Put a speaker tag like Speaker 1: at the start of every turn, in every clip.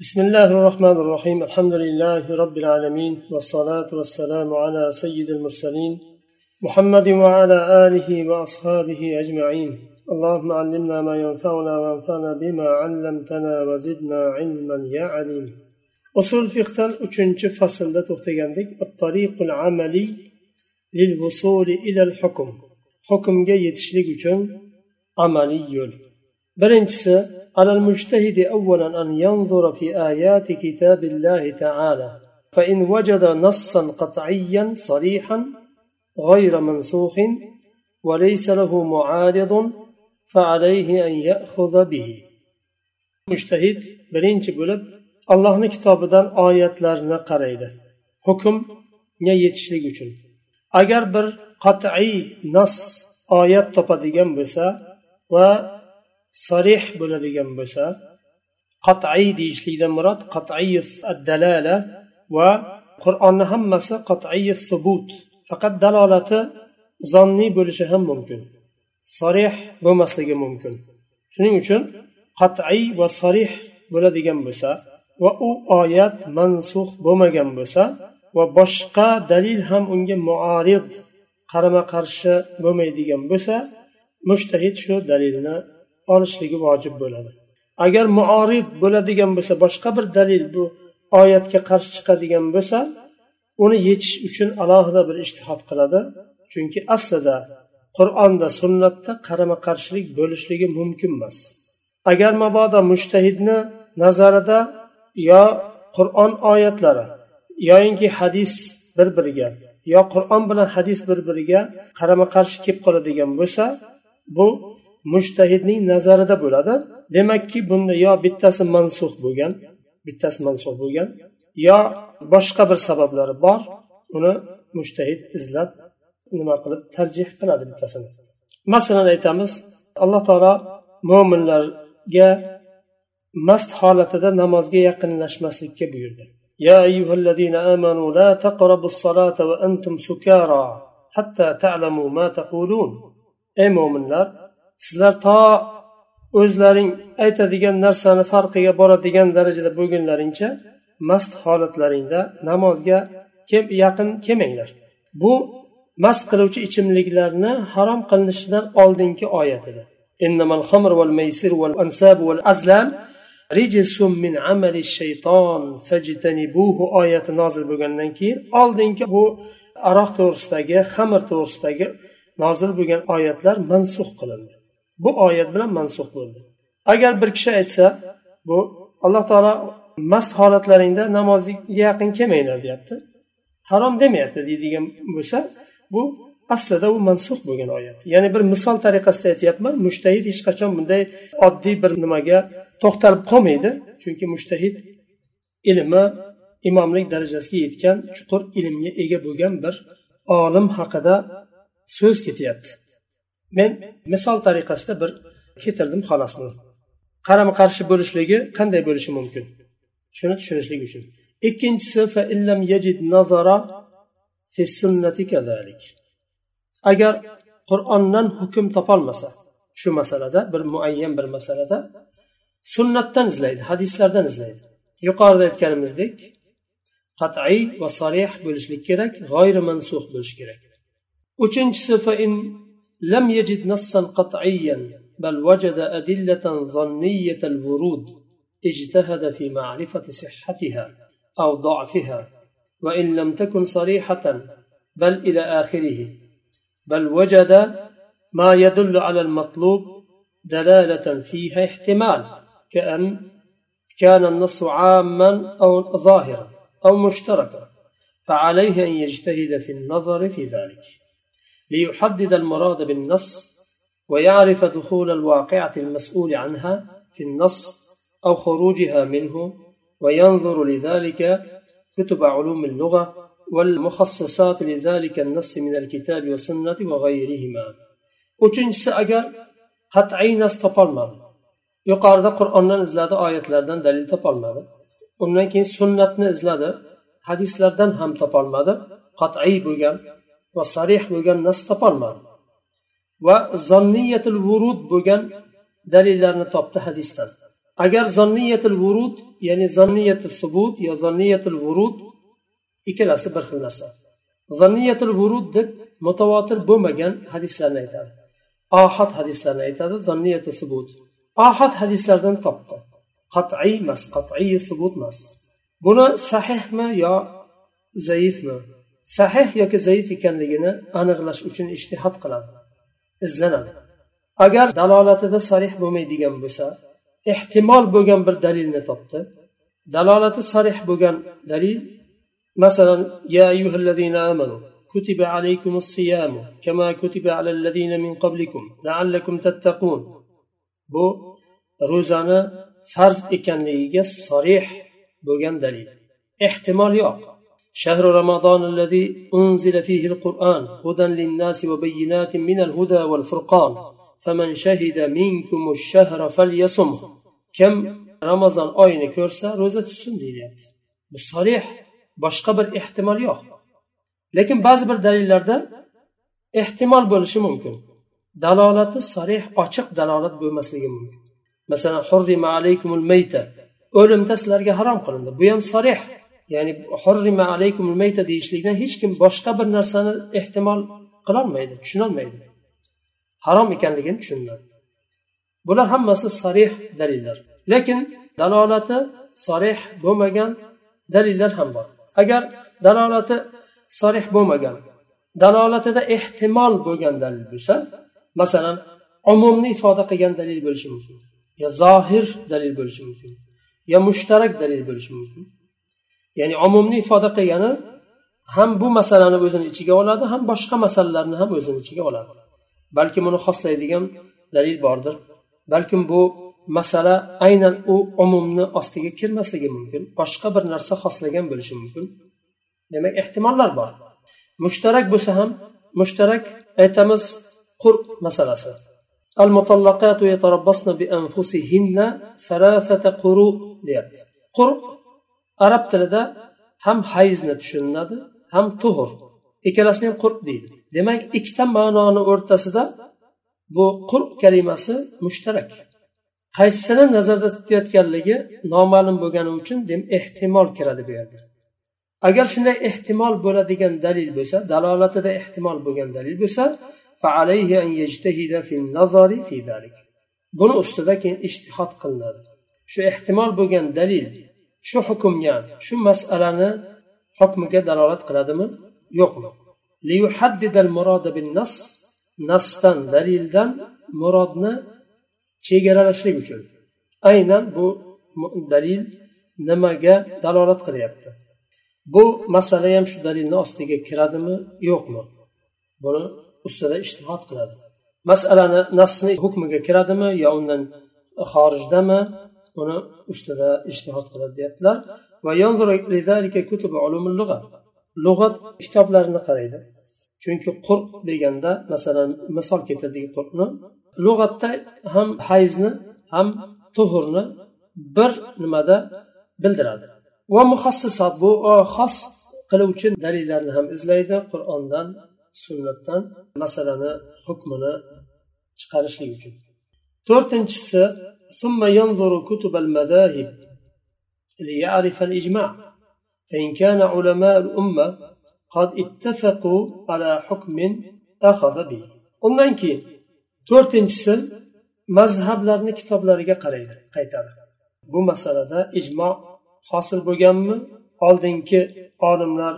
Speaker 1: بسم الله الرحمن الرحيم الحمد لله رب العالمين والصلاة والسلام على سيد المرسلين محمد وعلى آله وأصحابه أجمعين اللهم علمنا ما ينفعنا وانفعنا بما علمتنا وزدنا علما يا عليم usul fiqdan uchinchi faslda to'xtagandik tariqul amaliy lil vusuli ilal hukm hukmga yetishlik uchun amaliy yo'l birinchisi على المجتهد أولا أن ينظر في آيات كتاب الله تعالى فإن وجد نصا قطعيا صريحا غير منسوخ وليس له معارض فعليه أن يأخذ به مجتهد برينش بلب allohni kitobidan oyatlarni qaraydi hukmga yetishlik uchun agar bir qat'iy nas oyat topadigan bo'lsa va sarih bo'ladigan bo'lsa qat'iy deyishlikdan murod qat'iy dalala va qur'onni hammasi qat'iy subut. Faqat dalolati zonniy bo'lishi ham mumkin. Sarih bo'lmasligi mumkin. Shuning uchun qat'iy va sarih bo'ladigan bo'lsa va u oyat mansux bo'lmagan bo'lsa va boshqa dalil ham unga muarid qarama qarshi bo'lmaydigan bo'lsa mushtahid shu dalilni olishligi vojib bo'ladi. Agar muorid bo'ladigan bo'lsa boshqa bir dalil bu oyatga qarshi chiqadigan bo'lsa uni yechish uchun alohida bir ishtihod qiladi. Chunki aslida qur'onda sunnatda qarama qarshilik bo'lishligi mumkin emas. Agar mabodo mushtahidni nazarida yo qur'on oyatlari yoyinki hadis bir biriga yo qur'on bilan hadis bir biriga qarama qarshi kelib qoladigan bo'lsa bu mushtahidning nazarida bo'ladi demakki bunda yo bittasi mansux bo'lgan bittasi mansux bo'lgan yo boshqa bir sabablari bor uni mushtahid izlab nima qilib tarjih qiladi bittasini masalan aytamiz alloh taolo mo'minlarga mast holatida namozga yaqinlashmaslikka buyurdi يا أيها الذين آمنوا لا تقربوا الصلاة وأنتم سكارى حتى تعلموا ما تقولون أي مؤمنlar sizlar to o'zlaring aytadigan narsani farqiga boradigan darajada bo'lgunlaringcha mast holatlaringda namozga yaqin kelmanglar. Bu mast qiluvchi ichimliklarni harom qilinishidan oldingi oyat edi. Min amali shayton fajtanibuhu oyati nozil bo'lgandan keyin oldingi bu aroq to'g'risidagi xamir to'g'risidagi nozil bo'lgan oyatlar mansux qilindi. Bu oyat bilan mansux bo'ldi. Agar bir kishi aytsa bu alloh taolo mast holatlaringda namozga yaqin kelmanglar deyapti. Harom demayapti deydigan bo'lsa bu aslida u mansux bo'lgan oyat. Ya'ni bir misol tariqasida aytyapman mushtahid hech qachon bunday oddiy bir nimaga to'xtalib qolmaydi. Chunki mushtahid ilmi imomlik darajasiga yetgan chuqur ilmga ega bo'lgan bir olim haqida so'z ketyapti. Men misol tariqasida bir keltirdim xolos buni qarama qarshi bo'lishligi qanday bo'lishi mumkin? Shuni tushunishlik uchun. Ikkinchisi agar qur'ondan hukm topolmasa shu masalada bir muayyan bir masalada sunnatdan izlaydi hadislardan izlaydi. Yuqorida aytganimizdek qat'iy va sarih bo'lishlik kerak g'oyri mansux bo'lishi kerak. Uchinchisi لم يجد نصا قطعيا بل وجد أدلة ظنية الورود اجتهد في معرفة صحتها أو ضعفها وإن لم تكن صريحة بل إلى آخره. بل وجد ما يدل على المطلوب دلالة فيها احتمال كأن كان النص عاما أو ظاهرا أو مشتركا فعليه أن يجتهد في النظر في ذلك. ليحدد المراد بالنص ويعرف دخول الواقعة المسؤول عنها في النص أو خروجها منه وينظر لذلك كتب علوم اللغة والمخصصات لذلك النص من الكتاب والسنة وغيرهما uchinchisi agar qat'iy nas topolmadi yuqorida qur'ondan izladi oyatlardan dalil topolmadi undan keyin sunnatni izladi hadislardan ham topolmadi qat'iy bo'lgan va sarih bo'lgan nas topolmadi. Va zonniyatil vurud bo'lgan dalillarni topdi hadisdan. Agar zanniyatul vurud ya'ni zanniyatul subut yo zanniyatul vurud ikkalasi bir xil narsa. Zanniyatul vurud deb mutavotir bo'lmagan hadislarni aytadi. Ohad hadislarni aytadi zanniyatul subut. Ohad hadislardan topdi. Qat'iy emas qat'iy subut emas. Buni sahihmi yo zaifmi sahih yoki zaif ekanligini aniqlash uchun ishtihod qiladi izlanadi agar dalolatida sarih bo'lmaydigan bo'lsa ehtimol bo'lgan bir dalilni topdi dalolati sarih bo'lgan dalil masalan ya ayyuhallazina amanu كتب عليكم الصيام كما كتب على الذين من قبلكم لعلكم تتقون bu ro'zani farz ekanligiga sarih bo'lgan dalil ehtimol yo'q شهر رمضان الذي أنزل فيه القرآن هدى للناس وبينات من الهدى والفرقان فمن شهد منكم الشهر فليصمه كم رمضان oyini ko'rsa ro'za tutsin deyilyapti bu sarih boshqa bir ehtimol yo'q lekin ba'zi bir dalillarda ehtimol bo'lishi mumkin dalolati sarih ochiq dalolat bo'lmasligi mumkin masalan hurrima alaykumul mayta o'limda sizlarga harom qilindi bu ham sarih Ya'ni hurrima alaykumul mayta deyishlikdan hech kim boshqa bir narsani ehtimol qilolmaydi tushunolmaydi. Harom ekanligini tushunadi bular hammasi sarih dalillar. Lekin dalolati sarih bo'lmagan dalillar ham bor. Agar dalolati sarih bo'lmagan dalolatida ehtimol bo'lgan dalil bo'lsa masalan umumni ifoda qilgan dalil bo'lishi mumkin yo zohir dalil bo'lishi mumkin yo mushtarak dalil bo'lishi mumkin. ya'ni umumni ifoda qilgani ham bu masalani o'zini ichiga oladi ham boshqa masalalarni ham o'zini ichiga oladi balkim uni xoslaydigan dalil bordir balkim bu masala aynan u umumni ostiga kirmasligi mumkin boshqa bir narsa xoslagan bo'lishi mumkin demak ehtimollar bor mushtarak bo'lsa ham mushtarak aytamiz qurb masalasi المطلقات يتربصن بأنفسهن ثلاثة قروء deyapti qurb arab tilida ham hayzni tushuniladi ham tuhur. Ikkalasini ham qurb deydi. Demak ikkita ma'noni o'rtasida bu qurb kalimasi mushtarak. Qaysisini nazarda tutayotganligi noma'lum bo'lgani uchun ehtimol kiradi bu yerda. Agar shunday ehtimol bo'ladigan dalil bo'lsa dalolatida ehtimol bo'lgan dalil bo'lsa buni ustida keyin ishtihod qilinadi. Shu ehtimol bo'lgan dalil shu hukmga shu masalani hukmiga dalolat qiladimi? Yo'qmi? Nasdan dalildan murodni chegaralashlik uchun. Aynan bu dalil nimaga dalolat qilyapti? Bu masala ham shu dalilni ostiga kiradimi yo'qmi? Buni ustida ishtihod qiladi. Masalani nasni hukmiga kiradimi yo undan xorijdami? Buni ustida ishtihod qiladi deyaptilar. Va lug'at. Kitoblarini qaraydi. Chunki qurq deganda masalan misol keltirdik qurqni. Lug'atda ham hayzni ham tuhurni bir nimada bildiradi. Va muhassisat bu xos qiluvchi dalillarni ham izlaydi qur'ondan sunnatdan masalani hukmini chiqarishlik uchun. To'rtinchisi ثم ينظر كتب المذاهب ليعرف الإجماع فإن كان علماء الأمة قد اتفقوا على حكم أخذ به undan keyin to'rtinchisi mazhablarni kitoblariga qaraydi qaytadi bu masalada ijmo hosil bo'lganmi oldingi olimlar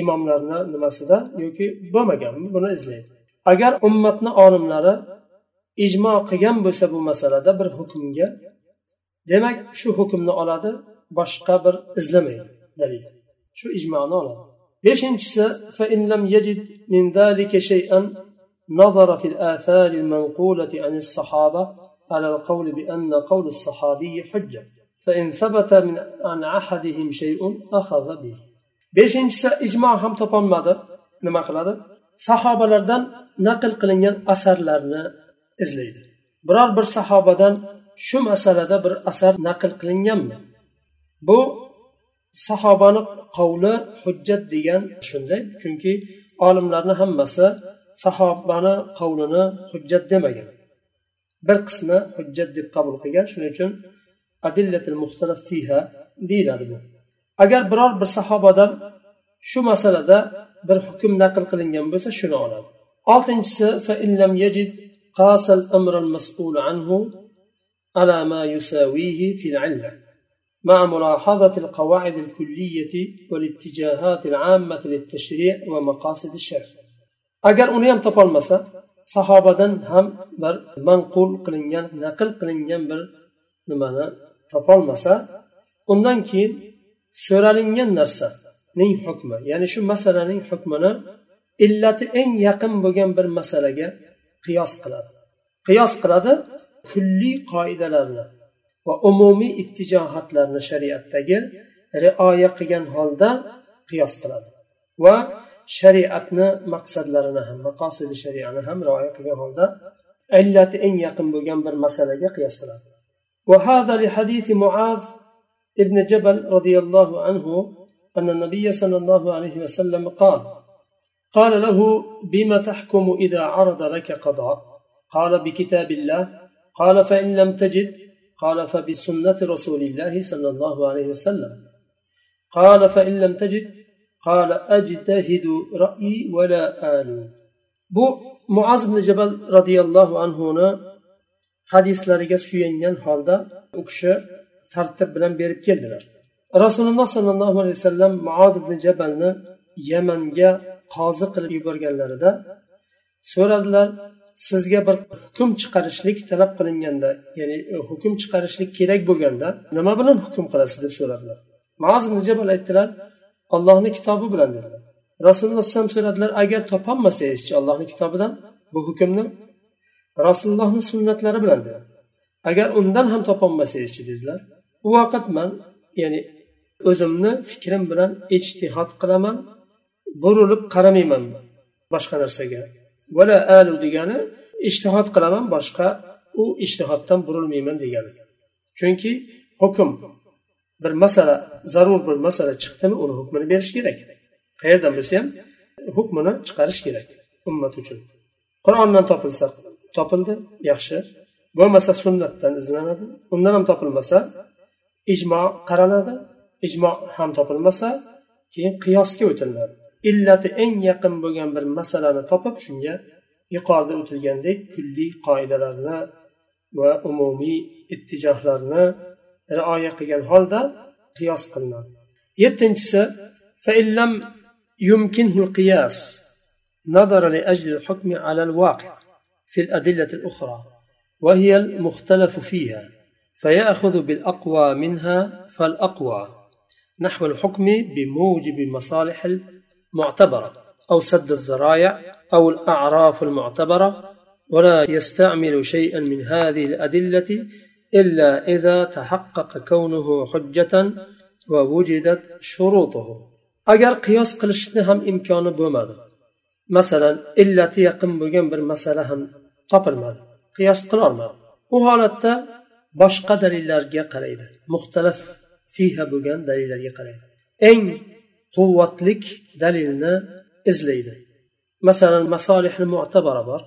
Speaker 1: imomlarni nimasida yoki bo'lmaganmi buni izlaydi agar ummatni olimlari ijmo qilgan bo'lsa bu masalada bir hukmga demak shu hukmni oladi boshqa bir izlamaydi dalil shu ijmoni oladi beshinchisi نظر في الآثار المنقولة عن الصحابة على القول بأن قول الصحابي حجة فإن ثبت من عن أحدهم شيء أخذ به beshinchisi ijmo ham topolmadi nima qiladi sahobalardan naql qilingan asarlarni izlaydi. Biror bir sahobadan shu masalada bir asar naql qilinganmi? Bu sahobani qovli hujjat degan shunday chunki olimlarni hammasi sahobani qovlini hujjat demagan. Bir qismi hujjat deb qabul qilgan shuning uchun adillatil muxtalaf fiha deyiladi bu. Agar biror bir sahobadan shu masalada bir hukm naql qilingan bo'lsa shuni oladi. Oltinchisi قاس الأمر المسؤول عنه على ما يساويه في العلة مع ملاحظة القواعد الكلية والاتجاهات العامة للتشريع ومقاصد الشرع agar uni ham topolmasa sahobadan ham bir manqul qilingan naql qilingan bir nimani topolmasa undan keyin so'ralingan narsaning hukmi ya'ni shu masalaning hukmini illati eng yaqin bo'lgan bir masalaga qiyos qiladi qiyos qiladi kulliy qoidalarni va umumiy ittijohatlarni shariatdagi rioya qilgan holda qiyos qiladi va shariatni maqsadlarini ham maqosidi shariani ham rioya qilgan holda illati eng yaqin bo'lgan bir masalaga qiyos qiladi وهذا لحديث معاذ ابن جبل رضي الله عنه أن النبي صلى الله عليه وسلم قال قال له بما تحكم إذا عرض لك قضاء؟ قال بكتاب الله. قال فإن لم تجد؟ قال فبسنة رسول الله صلى الله عليه وسلم. قال فإن لم تجد؟ قال أجتهد رأيي ولا آل. بو معاذ بن جبل رضي الله عنه هنا حديث لرجع سوينيان هذا أكشى ترتب لم بيرك رسول الله صلى الله عليه وسلم معاذ بن جبل يمن جا qozi qilib yuborganlarida so'radilar sizga bir hukm chiqarishlik talab qilinganda ya'ni e, hukm chiqarishlik kerak bo'lganda nima bilan hukm qilasiz deb so'radilar. Muaz jabal aytdilar ollohni kitobi bilan dedilar rasululloh alayhivasallam so'radilar agar topolmasangizchi allohni kitobidan bu hukmni? Rasulullohni sunnatlari bilan dedi. Agar undan ham topolmasangizchi dedilar u vaqt man ya'ni o'zimni fikrim bilan ijtihod qilaman burilib qaramayman boshqa narsaga. Vala alu degani ishtihod qilaman boshqa u ishtihoddan burilmayman degani. Chunki hukm bir masala zarur bir masala chiqdimi uni hukmini berish kerak. Qayerdan bo'lsa ham hukmini chiqarish kerak ummat uchun. Qur'ondan topilsa topildi yaxshi. Bo'lmasa sunnatdan izlanadi undan ham topilmasa ijmo qaraladi ijmo ham topilmasa keyin qiyosga o'tiladi illati eng yaqin bo'lgan bir masalani topib shunga yuqorida o'tilgandek kulliy qoidalarni va umumiy ittijohlarni rioya qilgan holda qiyos qilinadi yettinchisi يمكنه القياس نظر لأجل الحكم على الواقع في الأدلة الأخرى وهي المختلف فيها فيأخذ بالأقوى منها فالأقوى نحو الحكم بموجب مصالح معتبرة أو سد الذرائع أو الأعراف المعتبرة ولا يستعمل شيئا من هذه الأدلة إلا إذا تحقق كونه حجة ووجدت شروطه. أجر قياس قلشتهم إمكان بومد مثلا إلا تيقن بجنب المسألة هم قبل ما قياس قرار ما. وهالتا باش قدر الله مختلف فيها بجنب دليل الله إن quvvatlik dalilni izlaydi. Masalan masolihni mu'tabara bor.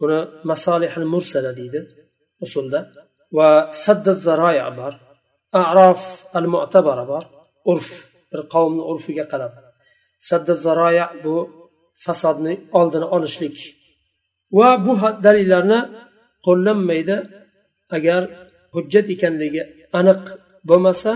Speaker 1: Buni masolihil mursala deydi usulda. Va saddi zaroya bor. Arof al mu'tabara bor. Urf bir qavmni urfiga qarab. Saddi zaroya bu fasodni oldini olishlik. Va bu dalillarni qo'llanmaydi agar hujjat ekanligi aniq bo'lmasa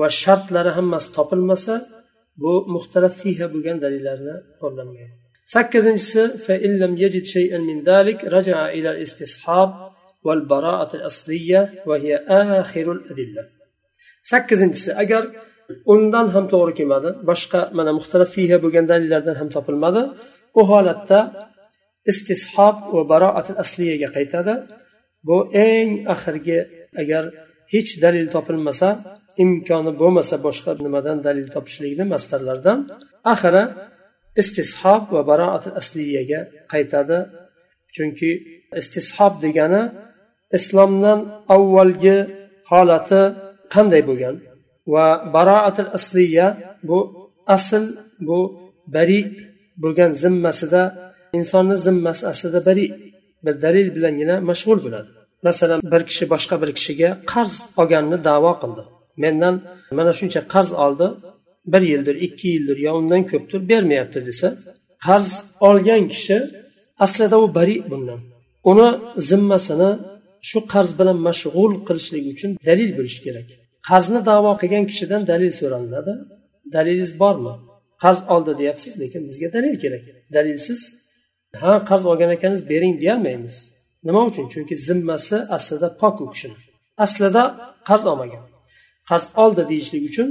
Speaker 1: va shartlari hammasi topilmasa bu muxtalaf fiha bo'lgan dalillarni qo'llangan. Sakkizinchisi sakkizinchisi agar undan ham to'g'ri kelmadi boshqa mana muxtalaf fiha bo'lgan dalillardan ham topilmadi bu holatda istishob va baroat asliyaga qaytadi. Bu eng oxirgi agar hech dalil topilmasa imkoni bo'lmasa boshqa nimadan dalil topishlikni mastarlardan axiri istishob va baroat asliyaga qaytadi. Chunki istishob degani islomdan avvalgi holati qanday bo'lgan va baroatil asliya bu asl bu bari bo'lgan zimmasida insonni zimmasi aslida bari bir dalil bilangina mashg'ul bo'ladi. Masalan bir kishi boshqa bir kishiga qarz olganini davo qildi. Mendan mana shuncha qarz oldi. Bir yildir ikki yildir yo undan ko'pdir bermayapti desa qarz olgan kishi aslida u bari bundan. Uni zimmasini shu qarz bilan mashg'ul qilishlik uchun dalil bo'lishi kerak. Qarzni davo qilgan kishidan dalil so'ralinadi dalilingiz bormi? Qarz oldi deyapsiz lekin bizga dalil kerak. Dalilsiz ha qarz olgan ekansiz bering deyolmaymiz. Nima uchun? Chunki zimmasi aslida pok u kishini aslida qarz olmagan. Qarz oldi deyishlik uchun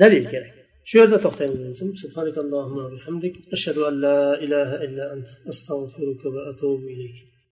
Speaker 1: dalil kerak. Shu yerda to'xtaymiz subhanakallohumma bihamdik. Ashhadu an la ilaha illa ant. Astag'firuka va atubu ilayk.